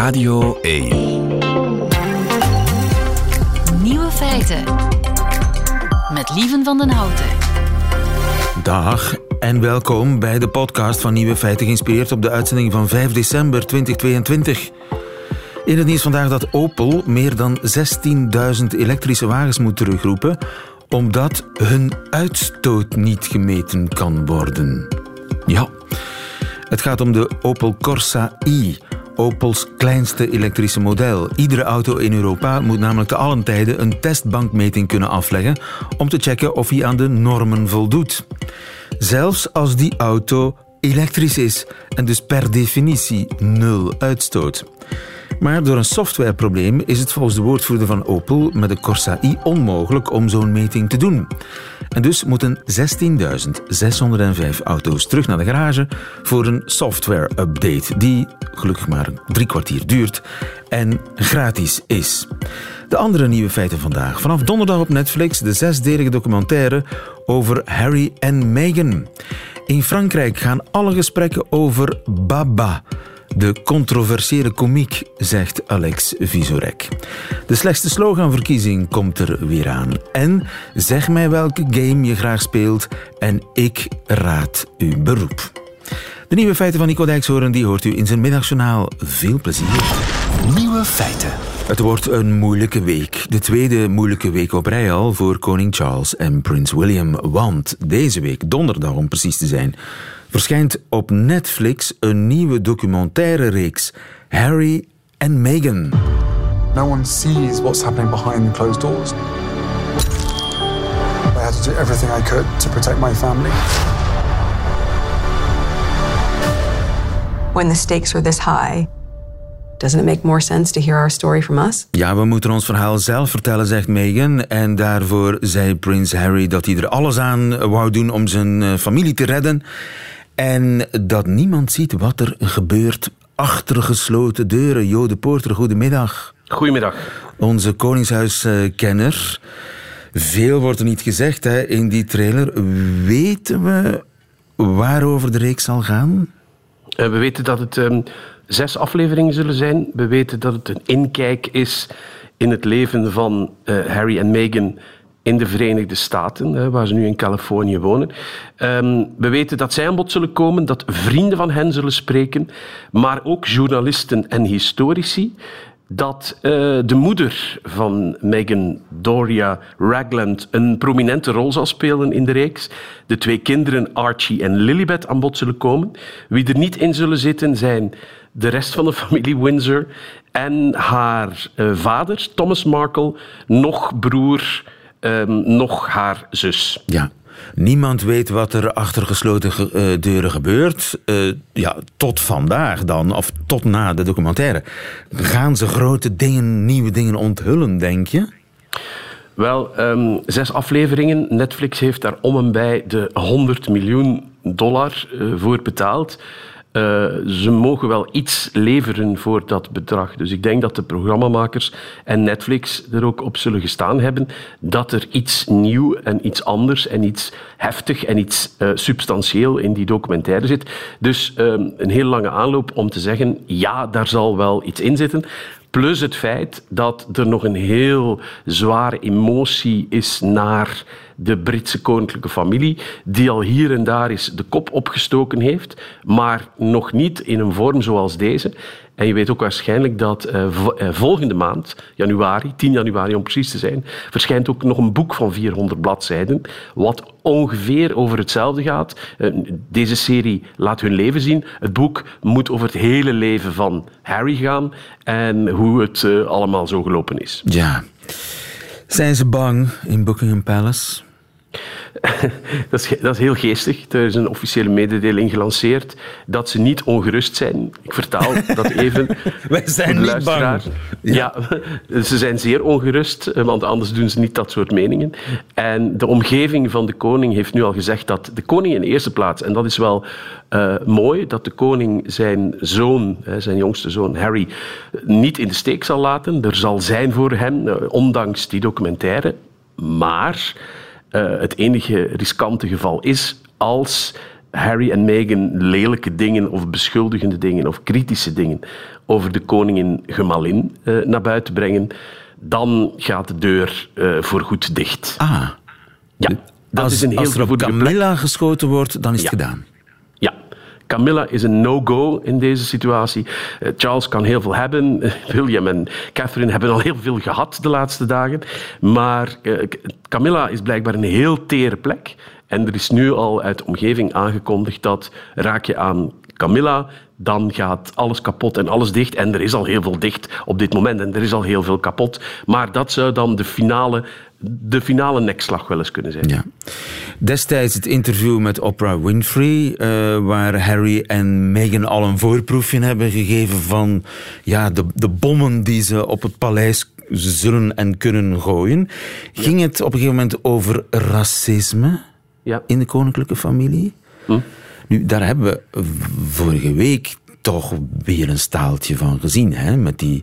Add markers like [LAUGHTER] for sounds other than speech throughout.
Radio 1. Nieuwe feiten. Met Lieven van den Houten. Dag en welkom bij de podcast van Nieuwe Feiten, geïnspireerd op de uitzending van 5 december 2022. In het nieuws vandaag dat Opel meer dan 16.000 elektrische wagens moet terugroepen omdat hun uitstoot niet gemeten kan worden. Ja, het gaat om de Opel Corsa i. Opels kleinste elektrische model. Iedere auto in Europa moet namelijk te allen tijden een testbankmeting kunnen afleggen om te checken of hij aan de normen voldoet. Zelfs als die auto elektrisch is en dus per definitie nul uitstoot. Maar door een softwareprobleem is het volgens de woordvoerder van Opel met de Corsa i onmogelijk om zo'n meting te doen. En dus moeten 16.605 auto's terug naar de garage voor een software-update die gelukkig maar drie kwartier duurt en gratis is. De andere nieuwe feiten vandaag. Vanaf donderdag op Netflix de zesdelige documentaire over Harry en Meghan. In Frankrijk gaan alle gesprekken over Baba. De controversiële komiek, zegt Alex Visorek. De slechtste sloganverkiezing komt er weer aan. En zeg mij welke game je graag speelt en ik raad uw beroep. De nieuwe feiten van Nico Dijkshoorn die hoort u in zijn middagjournaal. Veel plezier. Nieuwe feiten. Het wordt een moeilijke week. De tweede moeilijke week op rij al voor koning Charles en prins William. Want deze week, donderdag om precies te zijn, verschijnt op Netflix een nieuwe documentaire reeks. Harry en Meghan. No one sees what's happening behind the closed doors. I had to do everything I could to protect my family. When the stakes are this high, doesn't it make more sense to hear our story from us? Ja, we moeten ons verhaal zelf vertellen, zegt Meghan. En daarvoor zei prins Harry dat hij er alles aan wou doen om zijn eh, familie te redden. En dat niemand ziet wat er gebeurt achter gesloten deuren. Jo de Poorter, goedemiddag. Goedemiddag. Onze Koningshuiskenner. Veel wordt er niet gezegd hè, in die trailer. Weten we waarover de reeks zal gaan? Uh, we weten dat het um, zes afleveringen zullen zijn. We weten dat het een inkijk is in het leven van uh, Harry en Meghan in de Verenigde Staten, waar ze nu in Californië wonen. Um, we weten dat zij aan bod zullen komen, dat vrienden van hen zullen spreken, maar ook journalisten en historici. Dat uh, de moeder van Meghan, Doria Ragland, een prominente rol zal spelen in de reeks. De twee kinderen, Archie en Lilibet, aan bod zullen komen. Wie er niet in zullen zitten zijn de rest van de familie Windsor en haar uh, vader, Thomas Markle, nog broer um, nog haar zus. Ja. Niemand weet wat er achter gesloten ge uh, deuren gebeurt. Uh, ja, tot vandaag dan, of tot na de documentaire. Gaan ze grote dingen, nieuwe dingen onthullen, denk je? Wel, um, zes afleveringen. Netflix heeft daar om en bij de 100 miljoen dollar uh, voor betaald. Uh, ze mogen wel iets leveren voor dat bedrag. Dus ik denk dat de programmamakers en Netflix er ook op zullen gestaan hebben dat er iets nieuw en iets anders en iets heftig en iets uh, substantieel in die documentaire zit. Dus uh, een heel lange aanloop om te zeggen, ja, daar zal wel iets in zitten. Plus het feit dat er nog een heel zware emotie is naar de Britse koninklijke familie, die al hier en daar eens de kop opgestoken heeft, maar nog niet in een vorm zoals deze. En je weet ook waarschijnlijk dat uh, volgende maand, januari, 10 januari om precies te zijn, verschijnt ook nog een boek van 400 bladzijden, wat ongeveer over hetzelfde gaat. Uh, deze serie laat hun leven zien. Het boek moet over het hele leven van Harry gaan en hoe het allemaal zo gelopen is. Ja. Zijn ze bang in Buckingham Palace? [LAUGHS] dat, is, dat is heel geestig. Er is een officiële mededeling gelanceerd dat ze niet ongerust zijn. Ik vertaal [LAUGHS] dat even. Wij zijn niet bang. Ja. ja. [LAUGHS] ze zijn zeer ongerust, want anders doen ze niet dat soort meningen. En de omgeving van de koning heeft nu al gezegd dat de koning in de eerste plaats, en dat is wel uh, mooi, dat de koning zijn zoon, zijn jongste zoon Harry, niet in de steek zal laten. Er zal zijn voor hem, uh, ondanks die documentaire. Maar het enige riskante geval is als Harry en Meghan lelijke dingen of beschuldigende dingen of kritische dingen over de koningin Gemalin eh, naar buiten brengen, dan gaat de deur uh, voorgoed dicht. Ah. Ja, dat als, is een heel als er op gevoelige plek. Camilla geschoten wordt, dan is het gedaan. Camilla is een no-go in deze situatie. Eh, Charles kan heel veel hebben. [LAUGHS] William en Catherine hebben al heel veel gehad de laatste dagen. Maar eh, Camilla is blijkbaar een heel tere plek. En er is nu al uit de omgeving aangekondigd dat raak je aan Camilla, dan gaat alles kapot en alles dicht. En er is al heel veel dicht op dit moment en er is al heel veel kapot. Maar dat zou dan de finale, de finale nekslag wel eens kunnen zijn. Ja. Destijds het interview met Oprah Winfrey, eh, waar Harry en Meghan al een voorproefje hebben gegeven van ja, de, de bommen die ze op het paleis zullen en kunnen gooien. Ging het op een gegeven moment over racisme Ja. in de koninklijke familie? Nu, daar hebben we vorige week toch weer een staaltje van gezien. Hè? Met die,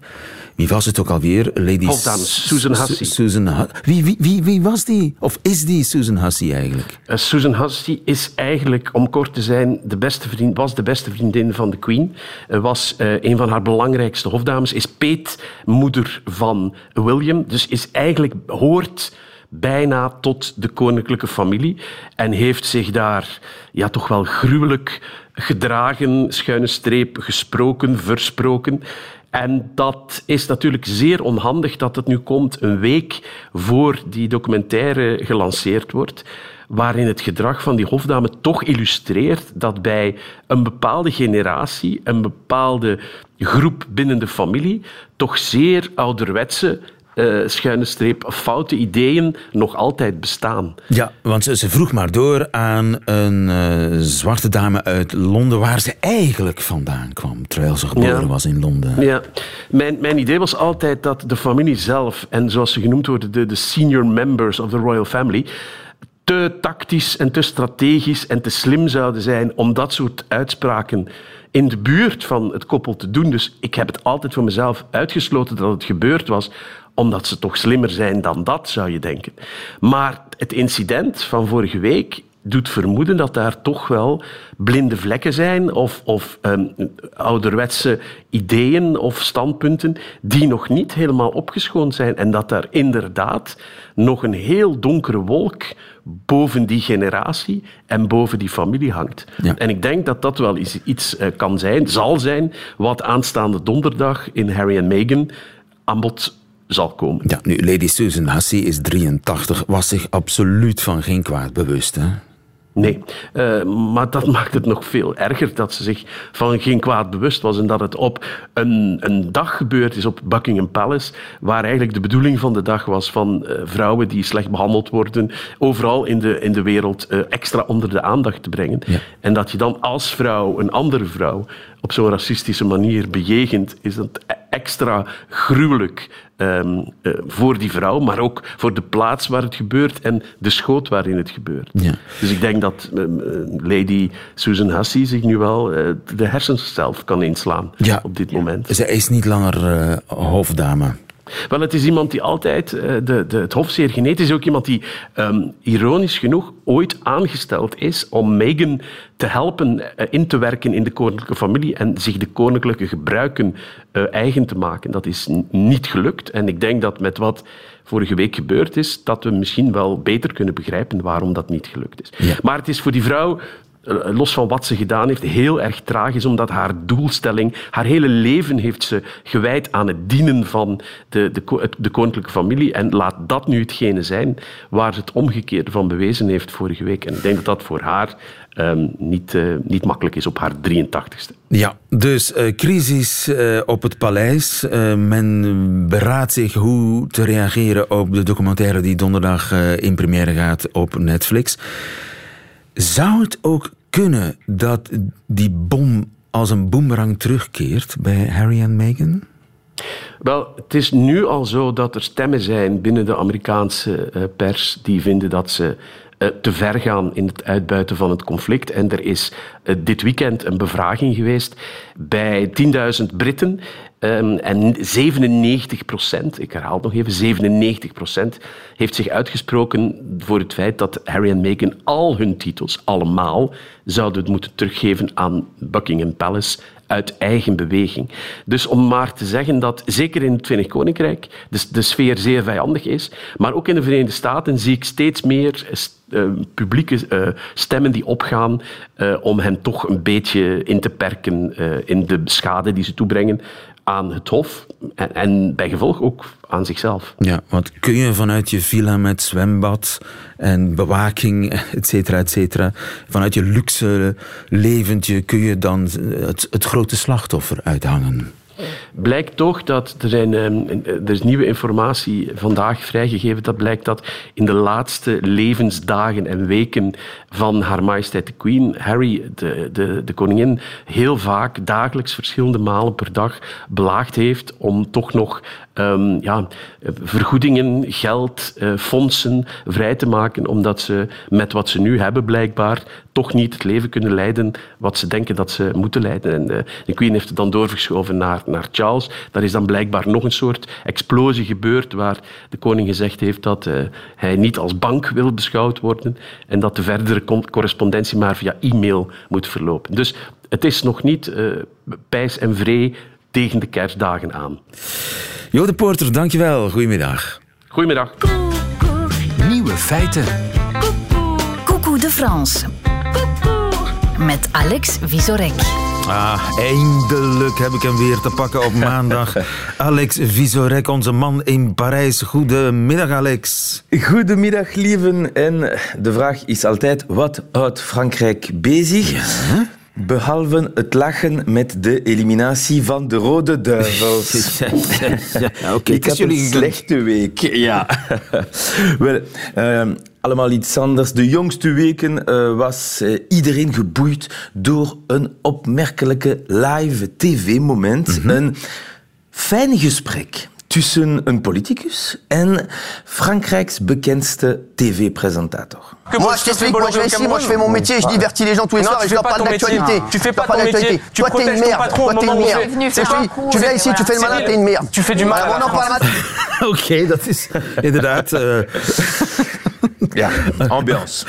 wie was het ook alweer? Lady Susan Su- Hussey. Susan wie, wie, wie, wie was die? Of is die Susan Hussey eigenlijk? Uh, Susan Hussey is eigenlijk, om kort te zijn, de beste vriend, was de beste vriendin van de Queen. Uh, was uh, een van haar belangrijkste hofdames. Is peetmoeder van William. Dus is eigenlijk, hoort bijna tot de koninklijke familie. En heeft zich daar ja, toch wel gruwelijk gedragen, schuine streep, gesproken, versproken. En dat is natuurlijk zeer onhandig dat het nu komt een week voor die documentaire gelanceerd wordt, waarin het gedrag van die hofdame toch illustreert dat bij een bepaalde generatie, een bepaalde groep binnen de familie, toch zeer ouderwetse uh, schuine streep, foute ideeën nog altijd bestaan. Ja, want ze, ze vroeg maar door aan een uh, zwarte dame uit Londen, waar ze eigenlijk vandaan kwam, terwijl ze geboren Ja. was in Londen. Ja, mijn, mijn idee was altijd dat de familie zelf, en zoals ze genoemd worden, de, de senior members of the royal family, te tactisch en te strategisch en te slim zouden zijn om dat soort uitspraken in de buurt van het koppel te doen. Dus ik heb het altijd voor mezelf uitgesloten dat het gebeurd was, omdat ze toch slimmer zijn dan dat, zou je denken. Maar het incident van vorige week doet vermoeden dat daar toch wel blinde vlekken zijn of, of um, ouderwetse ideeën of standpunten die nog niet helemaal opgeschoond zijn en dat daar inderdaad nog een heel donkere wolk boven die generatie en boven die familie hangt. Ja. En ik denk dat dat wel iets, uh, kan zijn, zal zijn, wat aanstaande donderdag in Harry en Meghan aan bod zal komen. Ja, nu, Lady Susan Hussey is 83, was zich absoluut van geen kwaad bewust. Hè? Nee, uh, maar dat [LAUGHS] maakt het nog veel erger dat ze zich van geen kwaad bewust was en dat het op een, een dag gebeurd is op Buckingham Palace, waar eigenlijk de bedoeling van de dag was van uh, vrouwen die slecht behandeld worden, overal in de, in de wereld uh, extra onder de aandacht te brengen. Ja. En dat je dan als vrouw een andere vrouw op zo'n racistische manier bejegent, is dat extra gruwelijk um, uh, voor die vrouw, maar ook voor de plaats waar het gebeurt en de schoot waarin het gebeurt. Ja. Dus ik denk dat um, Lady Susan Hussey zich nu wel uh, de hersens zelf kan inslaan ja. op dit moment. Zij is niet langer hofdame. Wel, het is iemand die altijd uh, de, de, het hofzeer geneet is. Ook iemand die, um, ironisch genoeg, ooit aangesteld is om Meghan te helpen uh, in te werken in de koninklijke familie en zich de koninklijke gebruiken uh, eigen te maken. Dat is niet gelukt. En ik denk dat met wat vorige week gebeurd is, dat we misschien wel beter kunnen begrijpen waarom dat niet gelukt is. Ja. Maar het is voor die vrouw los van wat ze gedaan heeft, heel erg tragisch, omdat haar doelstelling, haar hele leven heeft ze gewijd aan het dienen van de, de, de koninklijke familie. En laat dat nu hetgene zijn waar ze het omgekeerde van bewezen heeft vorige week. En ik denk dat dat voor haar um, niet, uh, niet makkelijk is op haar 83ste. Ja, dus uh, crisis op het paleis. men beraadt zich hoe te reageren op de documentaire die donderdag in première gaat op Netflix. Zou het ook kunnen dat die bom als een boemerang terugkeert bij Harry en Meghan? Wel, het is nu al zo dat er stemmen zijn binnen de Amerikaanse uh, pers die vinden dat ze eh, te ver gaan in het uitbuiten van het conflict. En er is eh, dit weekend een bevraging geweest bij 10.000 Britten. Ehm, en 97 procent, ik herhaal het nog even, 97 procent heeft zich uitgesproken voor het feit dat Harry en Meghan al hun titels, allemaal, zouden moeten teruggeven aan Buckingham Palace uit eigen beweging. Dus om maar te zeggen dat, zeker in het Verenigd Koninkrijk, de, sfeer zeer vijandig is, maar ook in de Verenigde Staten zie ik steeds meer uh, publieke uh, stemmen die opgaan uh, om hen toch een beetje in te perken in de schade die ze toebrengen aan het Hof en, en bij gevolg ook aan zichzelf. Ja, want kun je vanuit je villa met zwembad en bewaking, et cetera, et cetera, vanuit je luxe leventje, kun je dan het, het grote slachtoffer uithangen? Blijkt toch dat er, ehm, er is nieuwe informatie vandaag vrijgegeven. Dat blijkt dat in de laatste levensdagen en weken van Haar Majesteit de Queen, Harry, de, de, de koningin, heel vaak, dagelijks, verschillende malen per dag belaagd heeft om toch nog um, ja, vergoedingen, geld, uh, fondsen vrij te maken, omdat ze met wat ze nu hebben blijkbaar toch niet het leven kunnen leiden wat ze denken dat ze moeten leiden. En uh, de Queen heeft het dan doorgeschoven naar, naar Charles. Daar is dan blijkbaar nog een soort explosie gebeurd waar de koning gezegd heeft dat uh, hij niet als bank wil beschouwd worden en dat de verdere correspondentie maar via e-mail moet verlopen. Dus het is nog niet uh, pijs en vree tegen de kerstdagen aan. Jo de Porter, dankjewel. Goedemiddag. Goedemiddag. Nieuwe feiten. Coucou de France. Met Alex Visorek. Ah, eindelijk heb ik hem weer te pakken op [LAUGHS] maandag. Alex Visorek, onze man in Parijs. Goedemiddag, Alex. Goedemiddag, lieven. En de vraag is altijd, wat houdt Frankrijk bezig? Ja? Behalve het lachen met de eliminatie van de Rode Duivels. [LAUGHS] ja, [LAUGHS] okay. Ik had een slechte week. Ja. Wel, uh, allemaal iets anders. De jongste weken uh, was uh, iedereen geboeid door een opmerkelijke live tv-moment. Mm -hmm. Een fijn gesprek tussen een politicus en Frankrijks bekendste tv-presentator. Moi, je t'explique, moi, je ici, moi, je fais mon métier, je divertis les gens tous les soirs et je leur parle d'actualité. Tu fais pas ton métier. Tu Toi, t'es une merde. Toi, t'es une merde. Tu viens ici, tu fais le malin, t'es une merde. Tu fais du mal. On en parle [LAUGHS] Oké, dat is inderdaad... [LAUGHS] Ja, [LAUGHS] ambiance.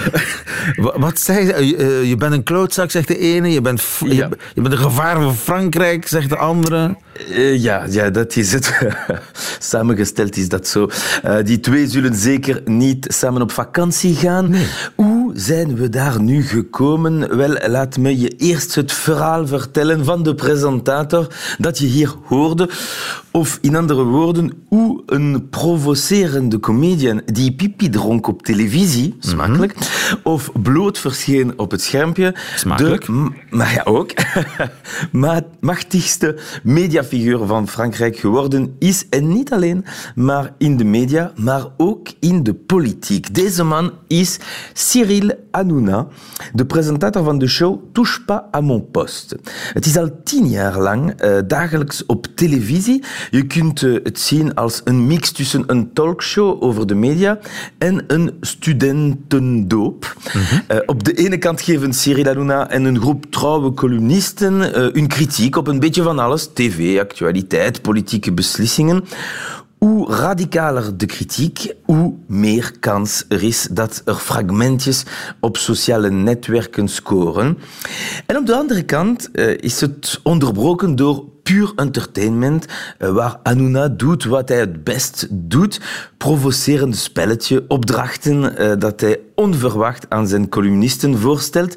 [LAUGHS] Wat zei je? Uh, je bent een klootzak, zegt de ene. Je bent, ja. je, je, bent een gevaar voor Frankrijk, zegt de andere. Uh, ja, ja, dat is het. [LAUGHS] Samengesteld is dat zo. Uh, die twee zullen zeker niet samen op vakantie gaan. Nee. Hoe zijn we daar nu gekomen? Wel, laat me je eerst het verhaal vertellen van de presentator dat je hier hoorde. Of in andere woorden, hoe een provocerende comedian die pipi dronk op televisie, smakelijk, mm -hmm. of bloot verscheen op het schermpje, smakelijk. de, maar ja ook, [LAUGHS] machtigste mediafiguur van Frankrijk geworden is. En niet alleen maar in de media, maar ook in de politiek. Deze man is Cyril Hanouna, de presentator van de show Touche pas à mon poste. Het is al tien jaar lang uh, dagelijks op televisie. Je kunt uh, het zien als een mix tussen een talkshow over de media en een studentendoop. Mm -hmm. uh, op de ene kant geven Cyril Hanouna en een groep trouwe columnisten hun kritiek op een beetje van alles. TV, actualiteit, politieke beslissingen. Hoe radicaler de kritiek, hoe meer kans er is dat er fragmentjes op sociale netwerken scoren. En op de andere kant is het onderbroken door puur entertainment, uh, waar Anuna doet wat hij het best doet. Provocerend spelletje, opdrachten uh, dat hij onverwacht aan zijn columnisten voorstelt.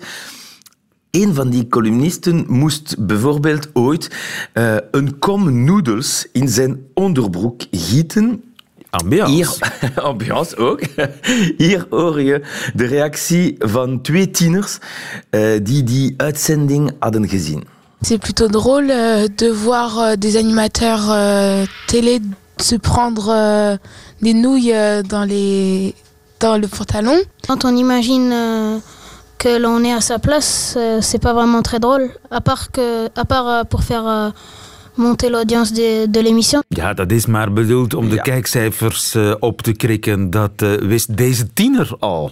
Een van die columnisten moest bijvoorbeeld ooit uh, een kom noedels in zijn onderbroek gieten. Ambiance. Hier, [LAUGHS] ambiance ook. [LAUGHS] Hier hoor je de reactie van twee tieners uh, die die uitzending hadden gezien. C'est plutôt drôle euh, de voir euh, des animateurs euh, télé se prendre euh, des nouilles euh, dans, les, dans le pantalon. Quand on imagine euh, que l'on est à sa place, c'est pas vraiment très drôle, à part, que, à part pour faire monter l'audience de, de l'émission. Ja, dat is maar bedoeld om de ja. kijkcijfers uh, op te krikken. Dat uh, wist deze tiener al.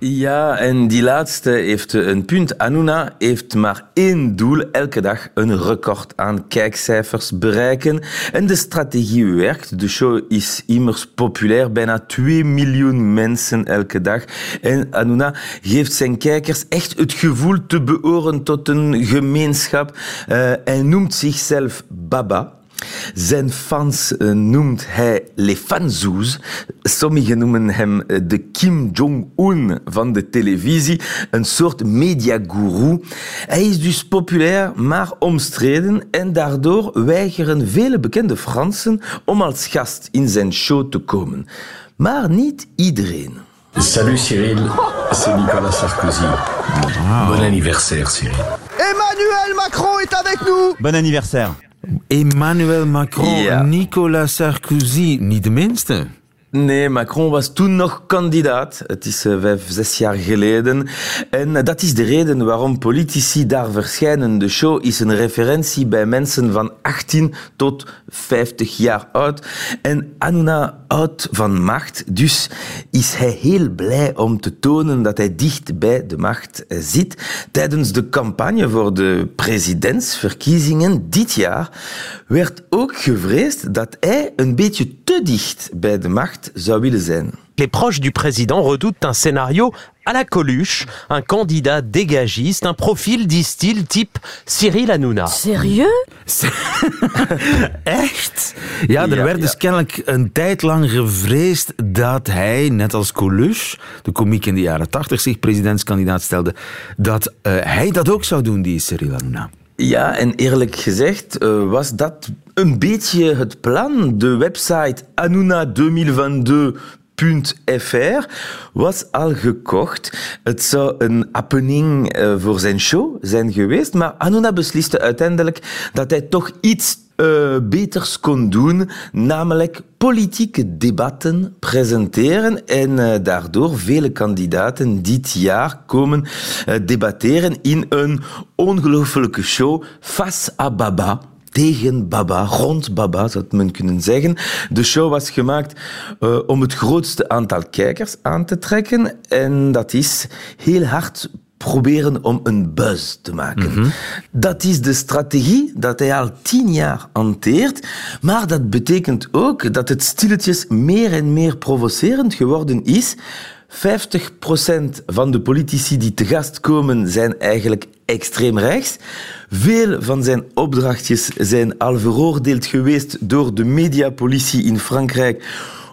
Ja, en die laatste heeft een punt. Anuna heeft maar één doel, elke dag een record aan kijkcijfers bereiken. En de strategie werkt. De show is immers populair, bijna 2 miljoen mensen elke dag. En Anuna geeft zijn kijkers echt het gevoel te behoren tot een gemeenschap. Uh, hij noemt zichzelf Baba. Zijn fans uh, noemt hij les fanzoes. Sommigen noemen hem uh, de Kim Jong-un van de televisie, een soort mediaguru. Hij is dus populair, maar omstreden en daardoor weigeren vele bekende Fransen om als gast in zijn show te komen. Maar niet iedereen. Salut Cyril, c'est Nicolas Sarkozy. Wow. Bon anniversaire Cyril. Emmanuel Macron est avec nous. Bon anniversaire. Emmanuel Macron, ja. Nicolas Sarkozy, niet de minste. Nee, Macron was toen nog kandidaat. Het is uh, vijf, zes jaar geleden. En uh, dat is de reden waarom politici daar verschijnen. De show is een referentie bij mensen van 18 tot 50 jaar oud. En Anuna oud van macht. Dus is hij heel blij om te tonen dat hij dicht bij de macht uh, zit. Tijdens de campagne voor de presidentsverkiezingen dit jaar werd ook gevreesd dat hij een beetje te dicht bij de macht zou willen zijn. Les proches du président redoutent un scénario à la Coluche, un candidat dégagiste, un profil, disent-ils, type Cyril Hanouna. Sérieux? [LAUGHS] Echt? Ja, er Ja, werd dus ja. kennelijk een tijd lang gevreesd dat hij, net als Coluche, de komiek in de jaren tachtig, zich presidentskandidaat stelde, dat eh, hij dat ook zou doen, die Cyril Hanouna. Ja, en eerlijk gezegd uh, was dat een beetje het plan. De website anuna2022.fr was al gekocht. Het zou een happening uh, voor zijn show zijn geweest, maar Anuna besliste uiteindelijk dat hij toch iets uh, beters kon doen, namelijk politieke debatten presenteren en uh, daardoor vele kandidaten dit jaar komen uh, debatteren in een ongelofelijke show, Face à Baba tegen Baba, rond Baba zou men kunnen zeggen. De show was gemaakt om het grootste aantal kijkers aan te trekken en dat is heel hard proberen om een buzz te maken. Mm -hmm. Dat is de strategie dat hij al tien jaar hanteert, maar dat betekent ook dat het stilletjes meer en meer provocerend geworden is. 50% van de politici die te gast komen zijn eigenlijk extreem rechts. Veel van zijn opdrachtjes zijn al veroordeeld geweest door de mediapolitie in Frankrijk,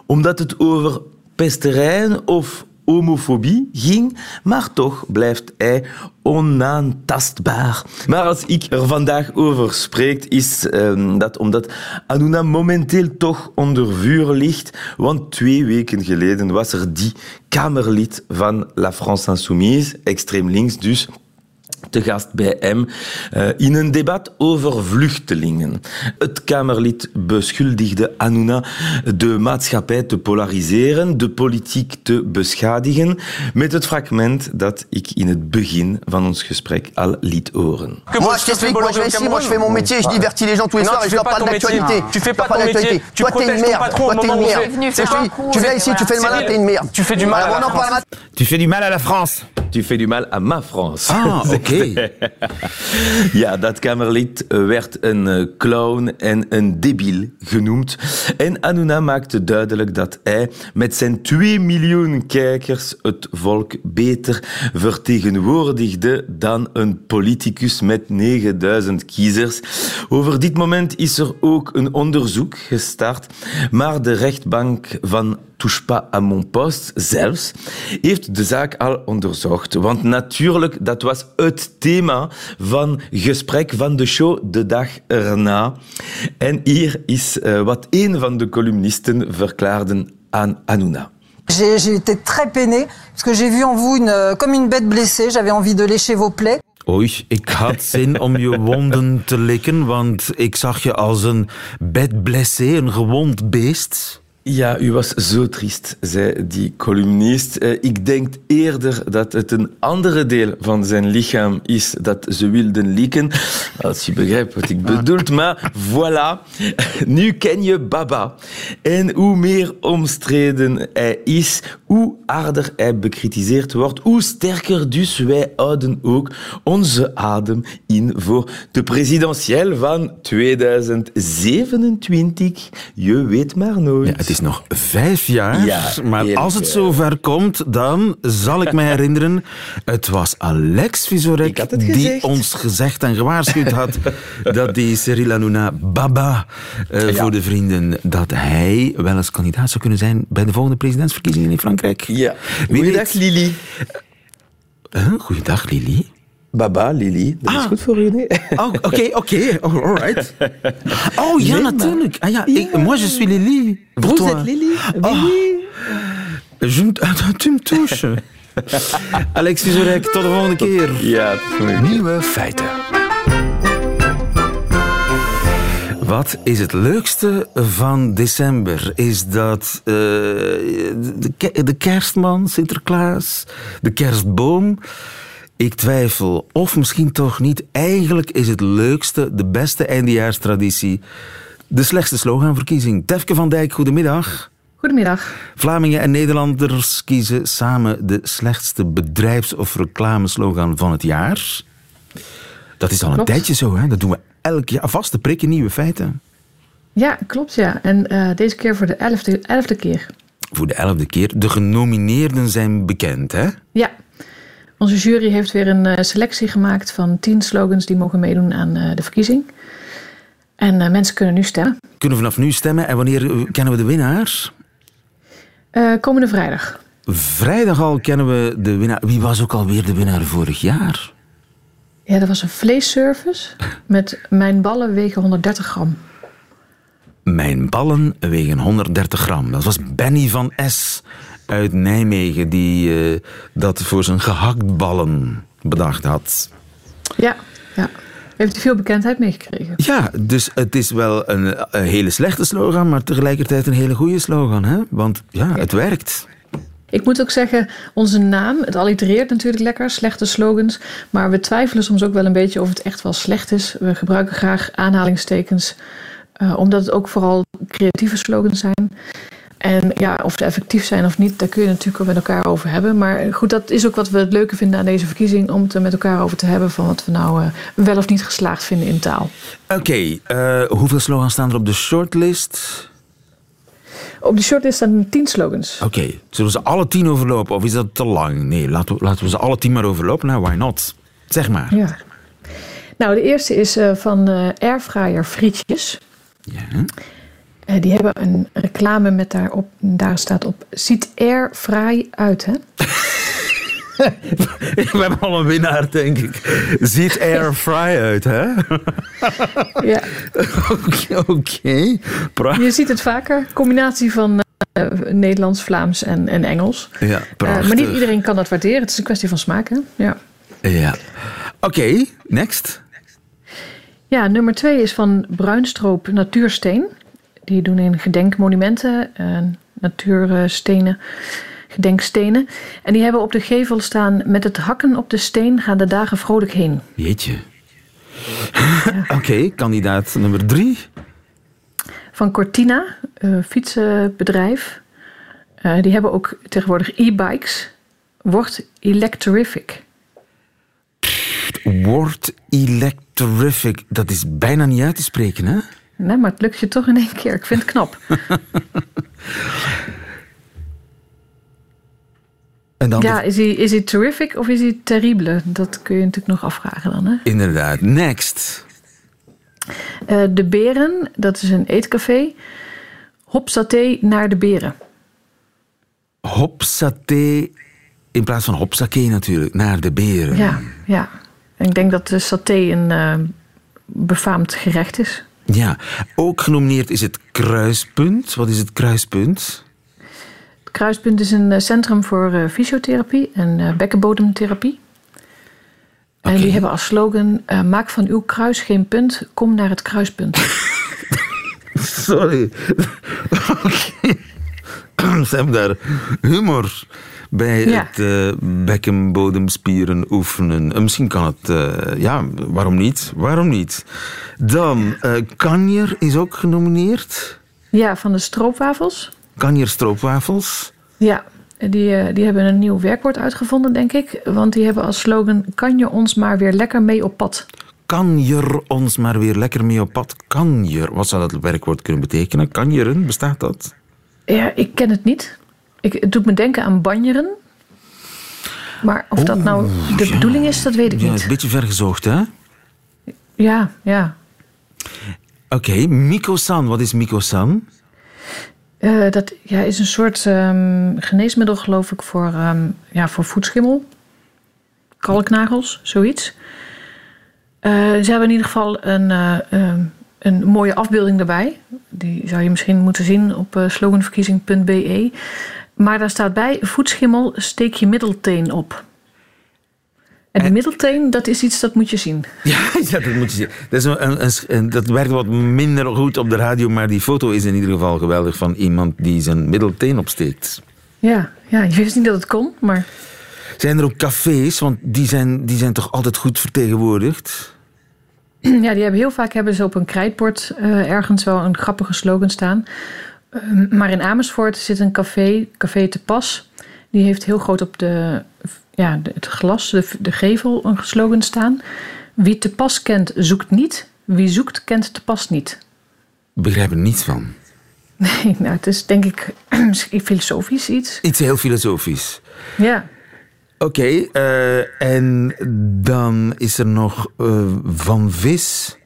omdat het over pesterijen of homofobie ging, maar toch blijft hij onaantastbaar. Maar als ik er vandaag over spreek, is um, dat omdat Anuna momenteel toch onder vuur ligt, want twee weken geleden was er die Kamerlid van La France Insoumise, extreem links dus, te gast bij hem uh, in een debat over vluchtelingen. Het Kamerlid beschuldigde Anuna de maatschappij te polariseren, de politiek te beschadigen, met het fragment dat ik in het begin van ons gesprek al liet horen. Moi, je t'explique, moi je vais ici, moi je fais mon métier, je divertis les gens tous les soirs et je leur parle d'actualité. Tu fais pas ton métier, tu Toi t'es une merde, toi t'es une merde. Tu viens ici, tu fais le malin, t'es une merde. Tu fais du mal à la France. Tu fais du mal à la France. Tu fais du mal à ma France. Ah, [LAUGHS] oké. [LAUGHS] Ja, dat Kamerlid werd een clown en een debiel genoemd. En Anuna maakte duidelijk dat hij met zijn 2 miljoen kijkers het volk beter vertegenwoordigde dan een politicus met 9000 kiezers. Over dit moment is er ook een onderzoek gestart, maar de rechtbank van Touche pas à mon poste zelfs heeft de zaak al onderzocht. Want natuurlijk, dat was het thema van gesprek van de show de dag erna. En hier is uh, wat een van de columnisten verklaarden aan Anuna. J'ai été très peinée parce que j'ai vu en vous une, comme une bête blessée. J'avais envie de lécher vos plaies. Oei, ik had zin om je wonden te likken, want ik zag je als een bed blessé, een gewond beest. Ja, u was zo triest, zei die columnist. Uh, ik denk eerder dat het een andere deel van zijn lichaam is dat ze wilden lieken. Als je begrijpt wat ik bedoel. Maar voilà, nu ken je Baba. En hoe meer omstreden hij is, hoe harder hij bekritiseerd wordt, hoe sterker dus wij houden ook onze adem in voor de presidentieel van 2027. Je weet maar nooit. Ja, is nog vijf jaar, Ja, maar eerlijk, als het zover komt, dan zal ik me herinneren, het was Alex Vizorek die gezegd. ons gezegd en gewaarschuwd had [LAUGHS] dat die Cyril Hanouna Baba eh, Ja. voor de vrienden, dat hij wel eens kandidaat zou kunnen zijn bij de volgende presidentsverkiezingen in Frankrijk. Ja. Wie Goeiedag, weet- Lili. Huh? Goeiedag, Lili. Baba, Lili. Dat is Ah. goed voor u, nee? Oh, Oké, oké, [LAUGHS] oh, all right. Oh ja, Nee, natuurlijk. Ah, ja, ik, moi je suis Lili. Vous êtes Lili? Oh. Je me, [LAUGHS] tu me touches. [LAUGHS] Alex Vizorek, tot de volgende keer. Ja, Nieuwe feiten. Wat is het leukste van december? Is dat eh, de, de kerstman, Sinterklaas, de kerstboom? Ik twijfel. Of misschien toch niet. Eigenlijk is het leukste, de beste eindejaarstraditie, de slechtste sloganverkiezing. Tefke van Dijk, goedemiddag. Goedemiddag. Vlamingen en Nederlanders kiezen samen de slechtste bedrijfs- of reclameslogan van het jaar. Dat is al een Klopt. tijdje zo, hè? Dat doen we elk jaar. Vaste prikken, nieuwe feiten. Ja, klopt ja. En eh, deze keer voor de elfde, elfde keer. Voor de elfde keer. De genomineerden zijn bekend, hè? Ja. Onze jury heeft weer een eh, selectie gemaakt van tien slogans die mogen meedoen aan eh, de verkiezing. En eh, mensen kunnen nu stemmen. Kunnen vanaf nu stemmen. En wanneer kennen we de winnaar? Eh, komende vrijdag. Vrijdag al kennen we de winnaar. Wie was ook alweer de winnaar vorig jaar? Ja, dat was een vleesservice [LAUGHS] met mijn ballen wegen 130 gram. Mijn ballen wegen 130 gram. Dat was Benny van S. uit Nijmegen die eh, dat voor zijn gehaktballen bedacht had. Ja, ja. Heeft hij veel bekendheid meegekregen? Ja, dus het is wel een, een hele slechte slogan, maar tegelijkertijd een hele goede slogan. Hè? Want ja, het werkt. Ik moet ook zeggen, onze naam, het allitereert natuurlijk lekker, slechte slogans. Maar we twijfelen soms ook wel een beetje of het echt wel slecht is. We gebruiken graag aanhalingstekens, eh, omdat het ook vooral creatieve slogans zijn. En ja, of ze effectief zijn of niet, daar kun je natuurlijk ook met elkaar over hebben. Maar goed, dat is ook wat we het leuke vinden aan deze verkiezing. Om het er met elkaar over te hebben van wat we nou eh, wel of niet geslaagd vinden in taal. Oké, eh, hoeveel slogans staan er op de shortlist? Op de shortlist staan tien slogans. Oké, zullen we ze alle tien overlopen of is dat te lang? Nee, laten we, laten we ze alle tien maar overlopen. Nou, why not? Zeg maar. Ja. Nou, de eerste is eh, van Airfryer Frietjes. Ja. Eh, die hebben een reclame met daarop, daar staat op, ziet air fraai uit, hè? [LAUGHS] We hebben al een winnaar, denk ik. Ziet air fry uit, hè? [LAUGHS] Ja. [LAUGHS] Oké. Pra- Je ziet het vaker, combinatie van eh, Nederlands, Vlaams en, en Engels. Ja, Eh, prachtig. maar niet iedereen kan dat waarderen, het is een kwestie van smaak, hè? Ja. Ja. Oké, next. Ja, nummer twee is van Bruinstroop Natuursteen. Die doen in gedenkmonumenten, eh, natuurstenen, gedenkstenen. En die hebben op de gevel staan... met het hakken op de steen gaan de dagen vrolijk heen. Jeetje. [LAUGHS] Oké, kandidaat nummer drie. Van Cortina, een fietsenbedrijf. Eh, die hebben ook tegenwoordig e-bikes. Wordt electrific. Word electrific. Dat is bijna niet uit te spreken, hè? Nee, maar het lukt je toch in één keer. Ik vind het knap. [LAUGHS] En dan ja, de- is hij, is hij terrific of is hij terrible? Dat kun je natuurlijk nog afvragen dan. Hè? Inderdaad. Next. Eh, de Beren, dat is een eetcafé. Hop saté naar de Beren. Hopsaté in plaats van hopsake natuurlijk, naar de beren. Ja, ja. En ik denk dat de saté een eh, befaamd gerecht is. Ja, ook genomineerd is het Kruispunt. Wat is het Kruispunt? Het Kruispunt is een eh, centrum voor eh, fysiotherapie en eh, bekkenbodemtherapie. En die hebben als slogan: Maak van uw kruis geen punt, kom naar het kruispunt. [LAUGHS] Sorry. [LAUGHS] Oké. Ze hebben daar humor bij Ja. het eh, bekkenbodemspieren oefenen. Eh, misschien kan het... eh, ja, waarom niet? Waarom niet? Dan, Kanjer is ook genomineerd. Ja, van de stroopwafels. Kanjer stroopwafels. Ja, die, die hebben een nieuw werkwoord uitgevonden, denk ik. Want die hebben als slogan: Kan je ons maar weer lekker mee op pad? Kan je ons maar weer lekker mee op pad? Kan je? Wat zou dat werkwoord kunnen betekenen? Kan je bestaat dat? Ja, ik ken het niet. Ik, het doet me denken aan banjeren. Maar of dat nou de bedoeling is, dat weet ik Ja, niet. een beetje vergezocht, hè? Ja, ja. Oké, Miko-san. Wat is Miko-san? Eh, dat ja, is een soort ehm, geneesmiddel, geloof ik, voor, ehm, ja, voor voetschimmel. Kalknagels, zoiets. Eh, ze hebben in ieder geval een, eh, ehm, een mooie afbeelding erbij. Die zou je misschien moeten zien op sloganverkiezing.be. Maar daar staat bij: voetschimmel steek je middelteen op. En die middelteen, dat is iets dat moet je zien. [LAUGHS] Ja, ja, dat moet je zien. Dat, is een, een, een- dat werkt wat minder goed op de radio, maar die foto is in ieder geval geweldig van iemand die zijn middelteen opsteekt. Ja, ja, je wist niet dat het kon, maar Zijn er ook cafés, want die zijn, die zijn toch altijd goed vertegenwoordigd? Ja, die hebben heel vaak hebben ze op een krijtbord eh, ergens wel een grappige slogan staan. Ehm, maar in Amersfoort zit een café, Café Te Pas. Die heeft heel groot op de, ja, het glas, de, de gevel, een slogan staan. Wie te pas kent, zoekt niet. Wie zoekt, kent te pas niet. Ik begrijp er niets van. [LAUGHS] Nee, nou, het is denk ik [CLEARS THROAT] filosofisch iets. Iets heel filosofisch. Ja. Oké, eh, en dan is er nog eh, Van Vis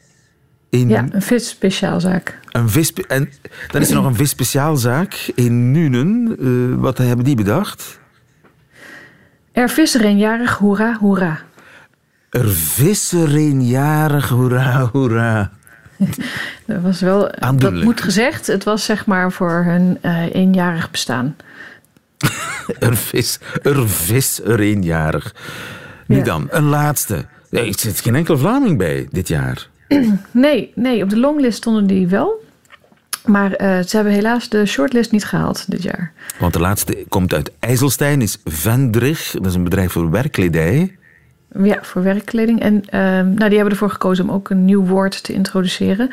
in Ja, een visspeciaalzaak. Een vis. En dan is er nog een visspeciaalzaak in Nuenen. Eh, wat hebben die bedacht? Er visser een jarig, hoera, hoera. Er vissen eenjarig, hoera, hoera. [LAUGHS] Dat was wel, dat moet gezegd, het was zeg maar voor hun eh, eenjarig bestaan. [LAUGHS] Er vis, er vis, er eenjarig. Nu Ja. dan, een laatste. Er zit geen enkel Vlaming bij dit jaar. [CLEARS THROAT] Nee, nee, op de longlist stonden die wel. Maar eh, ze hebben helaas de shortlist niet gehaald dit jaar. Want de laatste komt uit IJsselstein, is Vendrig. Dat is een bedrijf voor werkkledij. Ja, voor werkkleding. En ehm, nou, die hebben ervoor gekozen om ook een nieuw woord te introduceren.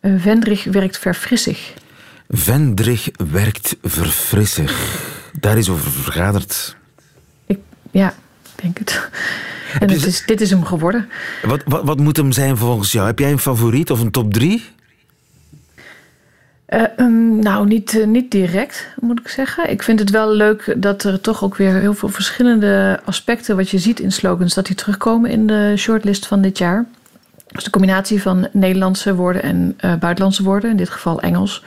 Eh Vendrig werkt verfrissig. Vendrig werkt verfrissig. Daar is over vergaderd. Ja, ik denk het. En het is, dit is hem geworden. Wat, wat, wat moet hem zijn volgens jou? Heb jij een favoriet of een top drie? Eh, ehm, nou, niet, eh, niet direct, moet ik zeggen. Ik vind het wel leuk dat er toch ook weer heel veel verschillende aspecten... wat je ziet in slogans, dat die terugkomen in de shortlist van dit jaar. Dus de combinatie van Nederlandse woorden en eh, buitenlandse woorden, in dit geval Engels.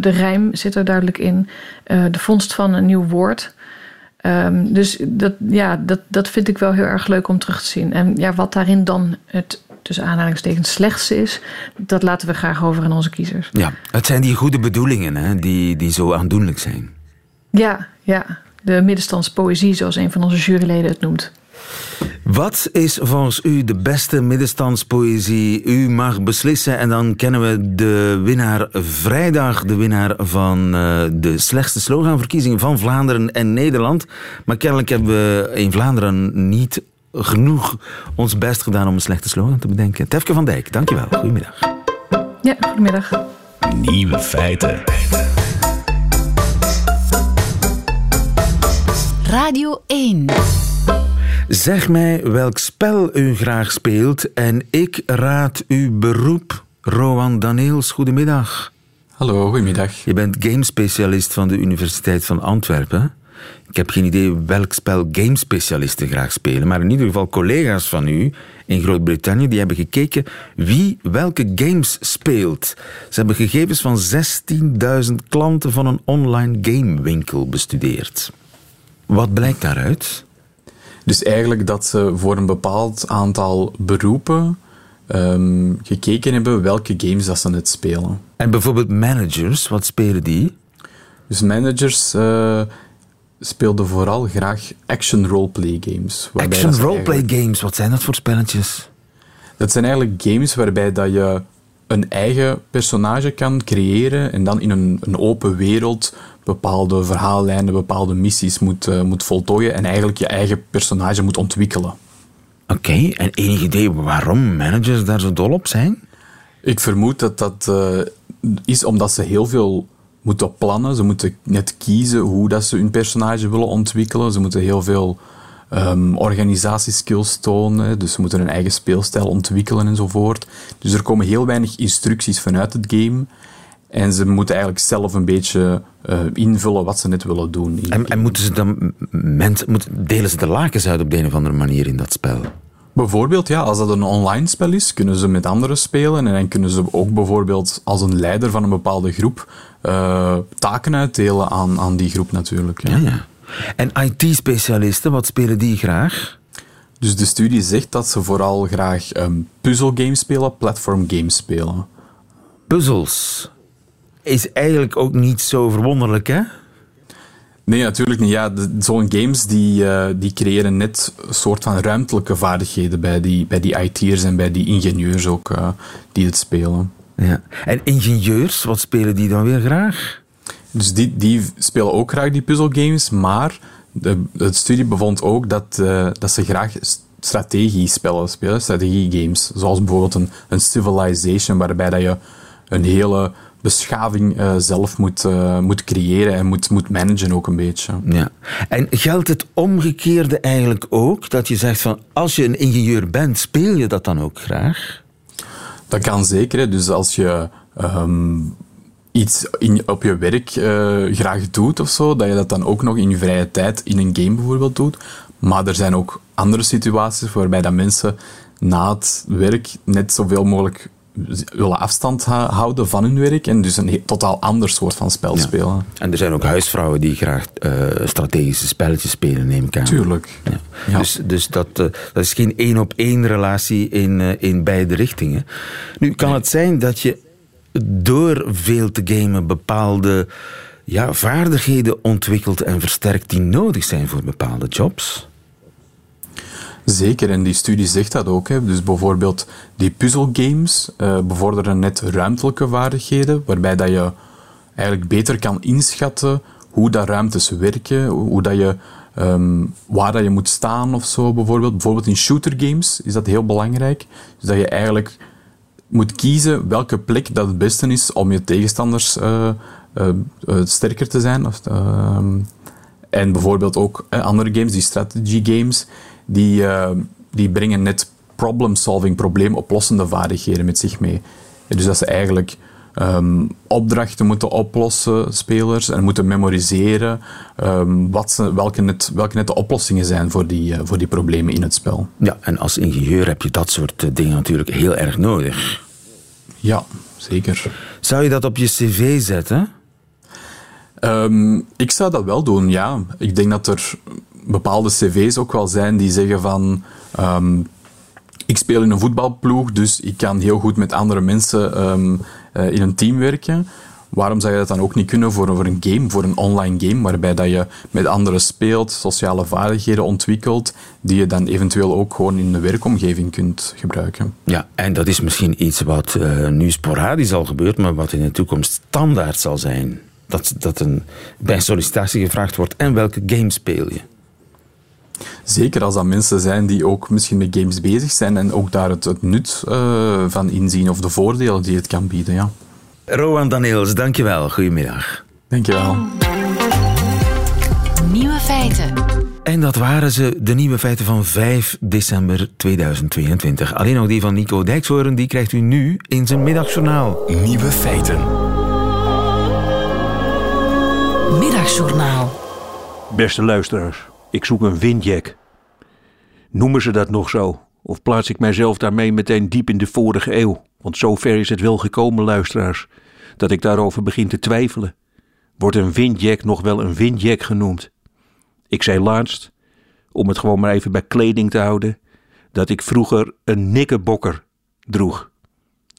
De rijm zit er duidelijk in. De vondst van een nieuw woord. Ehm, dus dat, ja, dat, dat vind ik wel heel erg leuk om terug te zien. En ja, wat daarin dan het tussen aanhalingstekens slechtste is, dat laten we graag over aan onze kiezers. Ja, het zijn die goede bedoelingen hè, die, die zo aandoenlijk zijn. Ja, ja. De middenstandspoëzie, zoals een van onze juryleden het noemt. Wat is volgens u de beste middenstandspoëzie? U mag beslissen en dan kennen we de winnaar vrijdag, de winnaar van eh, de slechtste sloganverkiezingen van Vlaanderen en Nederland. Maar kennelijk hebben we in Vlaanderen niet genoeg ons best gedaan om een slechte slogan te bedenken. Tefke van Dijk, dankjewel. Goedemiddag. Ja, goedemiddag. Nieuwe feiten. Radio 1. Zeg mij welk spel u graag speelt en ik raad uw beroep. Rowan Daneels, goedemiddag. Hallo, goedemiddag. Je bent gamespecialist van de Universiteit van Antwerpen. Ik heb geen idee welk spel gamespecialisten graag spelen, maar in ieder geval collega's van u in Groot-Brittannië die hebben gekeken wie welke games speelt. Ze hebben gegevens van 16.000 klanten van een online gamewinkel bestudeerd. Wat blijkt daaruit? Dus eigenlijk dat ze voor een bepaald aantal beroepen ehm, gekeken hebben welke games dat ze net spelen. En bijvoorbeeld managers, wat spelen die? Dus managers eh, speelden vooral graag action roleplay games. Action roleplay games, wat zijn dat voor spelletjes? Dat zijn eigenlijk games waarbij dat je een eigen personage kan creëren en dan in een, een open wereld bepaalde verhaallijnen, bepaalde missies moet, uh, moet voltooien en eigenlijk je eigen personage moet ontwikkelen. Oké, en enig idee waarom managers daar zo dol op zijn? Ik vermoed dat dat uh, is omdat ze heel veel moeten plannen. Ze moeten net kiezen hoe dat ze hun personage willen ontwikkelen. Ze moeten heel veel um, organisatieskills tonen. Dus ze moeten hun eigen speelstijl ontwikkelen enzovoort. Dus er komen heel weinig instructies vanuit het game. En ze moeten eigenlijk zelf een beetje uh, invullen wat ze net willen doen. En, en, moeten ze dan mensen, delen ze de lakens uit op de een of andere manier in dat spel? Bijvoorbeeld, ja, als dat een online spel is, kunnen ze met anderen spelen. En dan kunnen ze ook bijvoorbeeld als een leider van een bepaalde groep uh, taken uitdelen aan, aan die groep natuurlijk. Ja. Ja, ja. En IT-specialisten, wat spelen die graag? Dus de studie zegt dat ze vooral graag um, puzzelgames spelen, platform games spelen. Puzzels is eigenlijk ook niet zo verwonderlijk, hè? Nee, natuurlijk niet. Ja, Zo'n games die, uh, die creëren net een soort van ruimtelijke vaardigheden bij die, bij die IT'ers en bij die ingenieurs ook uh, die het spelen. Ja. En ingenieurs, wat spelen die dan weer graag? Dus die, die spelen ook graag die puzzelgames, maar de, de studie bevond ook dat, uh, dat ze graag strategiespellen spelen, strategiegames. Zoals bijvoorbeeld een, een Civilization, waarbij dat je een hele beschaving uh, zelf moet, uh, moet creëren en moet, moet managen ook een beetje. Ja. En geldt het omgekeerde eigenlijk ook? Dat je zegt van als je een ingenieur bent, speel je dat dan ook graag? Dat kan zeker. Hè. Dus als je um, iets in, op je werk uh, graag doet of zo, dat je dat dan ook nog in je vrije tijd in een game bijvoorbeeld doet. Maar er zijn ook andere situaties waarbij dat mensen na het werk net zoveel mogelijk willen afstand houden van hun werk en dus een totaal ander soort van spel spelen. En er zijn ook huisvrouwen die graag uh, strategische spelletjes spelen, neem ik aan. Tuurlijk. Ja. Dus, dus dat, uh, dat is geen één op één relatie in, uh, in beide richtingen. Nu kan het zijn dat je door veel te gamen bepaalde ja, vaardigheden ontwikkelt en versterkt die nodig zijn voor bepaalde jobs. Zeker, en die studie zegt dat ook. Hè. Dus bijvoorbeeld die puzzelgames uh, bevorderen net ruimtelijke vaardigheden, waarbij dat je eigenlijk beter kan inschatten hoe dat ruimtes werken, hoe dat je, um, waar dat je moet staan of zo bijvoorbeeld. Bijvoorbeeld in shooter games is dat heel belangrijk. Dus dat je eigenlijk moet kiezen welke plek dat het beste is om je tegenstanders uh, uh, sterker te zijn. Of, ehm, en bijvoorbeeld ook andere games, die strategy games, die, uh, die brengen net problem-solving, probleemoplossende vaardigheden met zich mee. Dus dat ze eigenlijk um, opdrachten moeten oplossen, spelers, en moeten memoriseren um, wat ze, welke, net, welke net de oplossingen zijn voor die, uh, voor die problemen in het spel. Ja, en als ingenieur heb je dat soort uh, dingen natuurlijk heel erg nodig. Ja, zeker. Zou je dat op je cv zetten? Um, ik zou dat wel doen, ja. Ik denk dat er bepaalde cv's ook wel zijn die zeggen van... Um, ik speel in een voetbalploeg, dus ik kan heel goed met andere mensen um, uh, in een team werken. Waarom zou je dat dan ook niet kunnen voor, voor een game, voor een online game, waarbij dat je met anderen speelt, sociale vaardigheden ontwikkelt, die je dan eventueel ook gewoon in de werkomgeving kunt gebruiken. Ja, en dat is misschien iets wat uh, nu sporadisch al gebeurt, maar wat in de toekomst standaard zal zijn. Dat, dat een, bij sollicitatie gevraagd wordt, en welke game speel je? Zeker als dat mensen zijn die ook misschien met games bezig zijn en ook daar het, het nut uh, van inzien of de voordelen die het kan bieden. Ja. Rowan Daniels, dankjewel. Goedemiddag. Dankjewel. Nieuwe feiten. En dat waren ze, de nieuwe feiten van 5 december 2022. Alleen nog die van Nico Dijkshoorn, die krijgt u nu in zijn middagjournaal. Nieuwe feiten. Middagjournaal. Beste luisteraars. Ik zoek een windjack. Noemen ze dat nog zo? Of plaats ik mijzelf daarmee meteen diep in de vorige eeuw? Want zover is het wel gekomen, luisteraars, dat ik daarover begin te twijfelen. Wordt een windjack nog wel een windjack genoemd? Ik zei laatst, om het gewoon maar even bij kleding te houden, dat ik vroeger een nikkebokker droeg.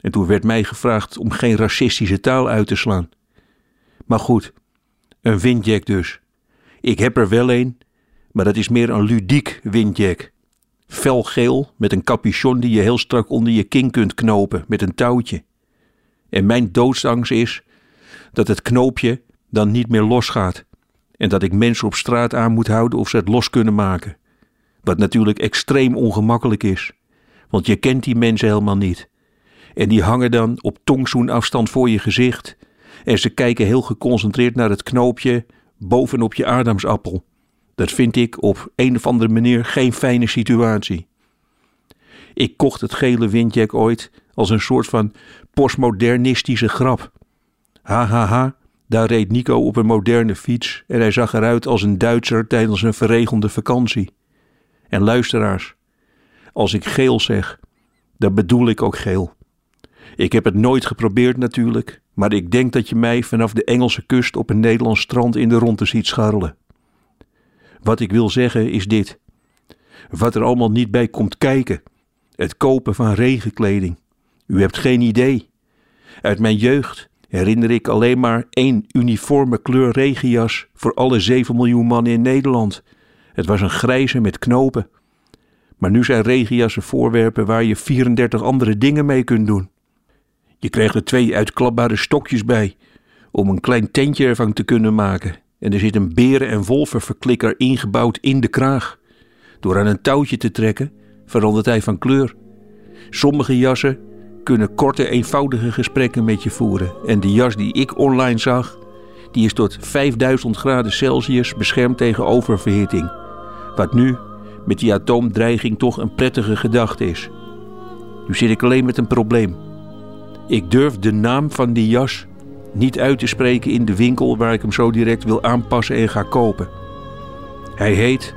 En toen werd mij gevraagd om geen racistische taal uit te slaan. Maar goed, een windjack dus. Ik heb er wel een maar dat is meer een ludiek windjack. Felgeel met een capuchon die je heel strak onder je kin kunt knopen met een touwtje. En mijn doodsangst is dat het knoopje dan niet meer losgaat. En dat ik mensen op straat aan moet houden of ze het los kunnen maken. Wat natuurlijk extreem ongemakkelijk is, want je kent die mensen helemaal niet. En die hangen dan op tongzoenafstand voor je gezicht en ze kijken heel geconcentreerd naar het knoopje bovenop je aardappel. Dat vind ik op een of andere manier geen fijne situatie. Ik kocht het gele windjack ooit als een soort van postmodernistische grap. Hahaha, ha, ha, daar reed Nico op een moderne fiets en hij zag eruit als een Duitser tijdens een verregelde vakantie. En luisteraars, als ik geel zeg, dan bedoel ik ook geel. Ik heb het nooit geprobeerd natuurlijk, maar ik denk dat je mij vanaf de Engelse kust op een Nederlands strand in de ronde ziet scharrelen. Wat ik wil zeggen is dit. Wat er allemaal niet bij komt kijken. Het kopen van regenkleding. U hebt geen idee. Uit mijn jeugd herinner ik alleen maar één uniforme kleur regenjas voor alle 7 miljoen mannen in Nederland. Het was een grijze met knopen. Maar nu zijn regenjassen voorwerpen waar je 34 andere dingen mee kunt doen. Je krijgt er twee uitklapbare stokjes bij om een klein tentje ervan te kunnen maken. En er zit een beren- en wolvenverklikker ingebouwd in de kraag. Door aan een touwtje te trekken verandert hij van kleur. Sommige jassen kunnen korte, eenvoudige gesprekken met je voeren. En de jas die ik online zag, die is tot 5000 graden Celsius beschermd tegen oververhitting. Wat nu met die atoomdreiging toch een prettige gedachte is. Nu zit ik alleen met een probleem. Ik durf de naam van die jas niet uit te spreken in de winkel waar ik hem zo direct wil aanpassen en ga kopen. Hij heet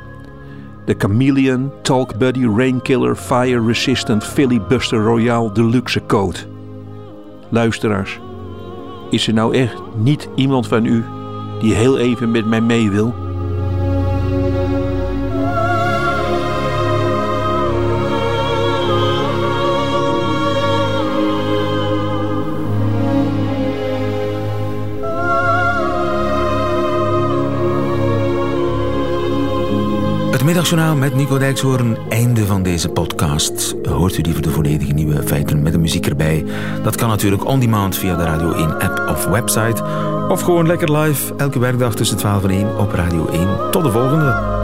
de Chameleon Talk Buddy Rainkiller Fire Resistant Filibuster Royale Deluxe Coat. Luisteraars, is er nou echt niet iemand van u die heel even met mij mee wil? Middagjournaal met Nico Dijkshoorn. Einde van deze podcast. Hoort u liever de volledige nieuwe feiten met de muziek erbij? Dat kan natuurlijk on demand via de Radio 1 app of website. Of gewoon lekker live elke werkdag tussen 12 en 1 op Radio 1. Tot de volgende.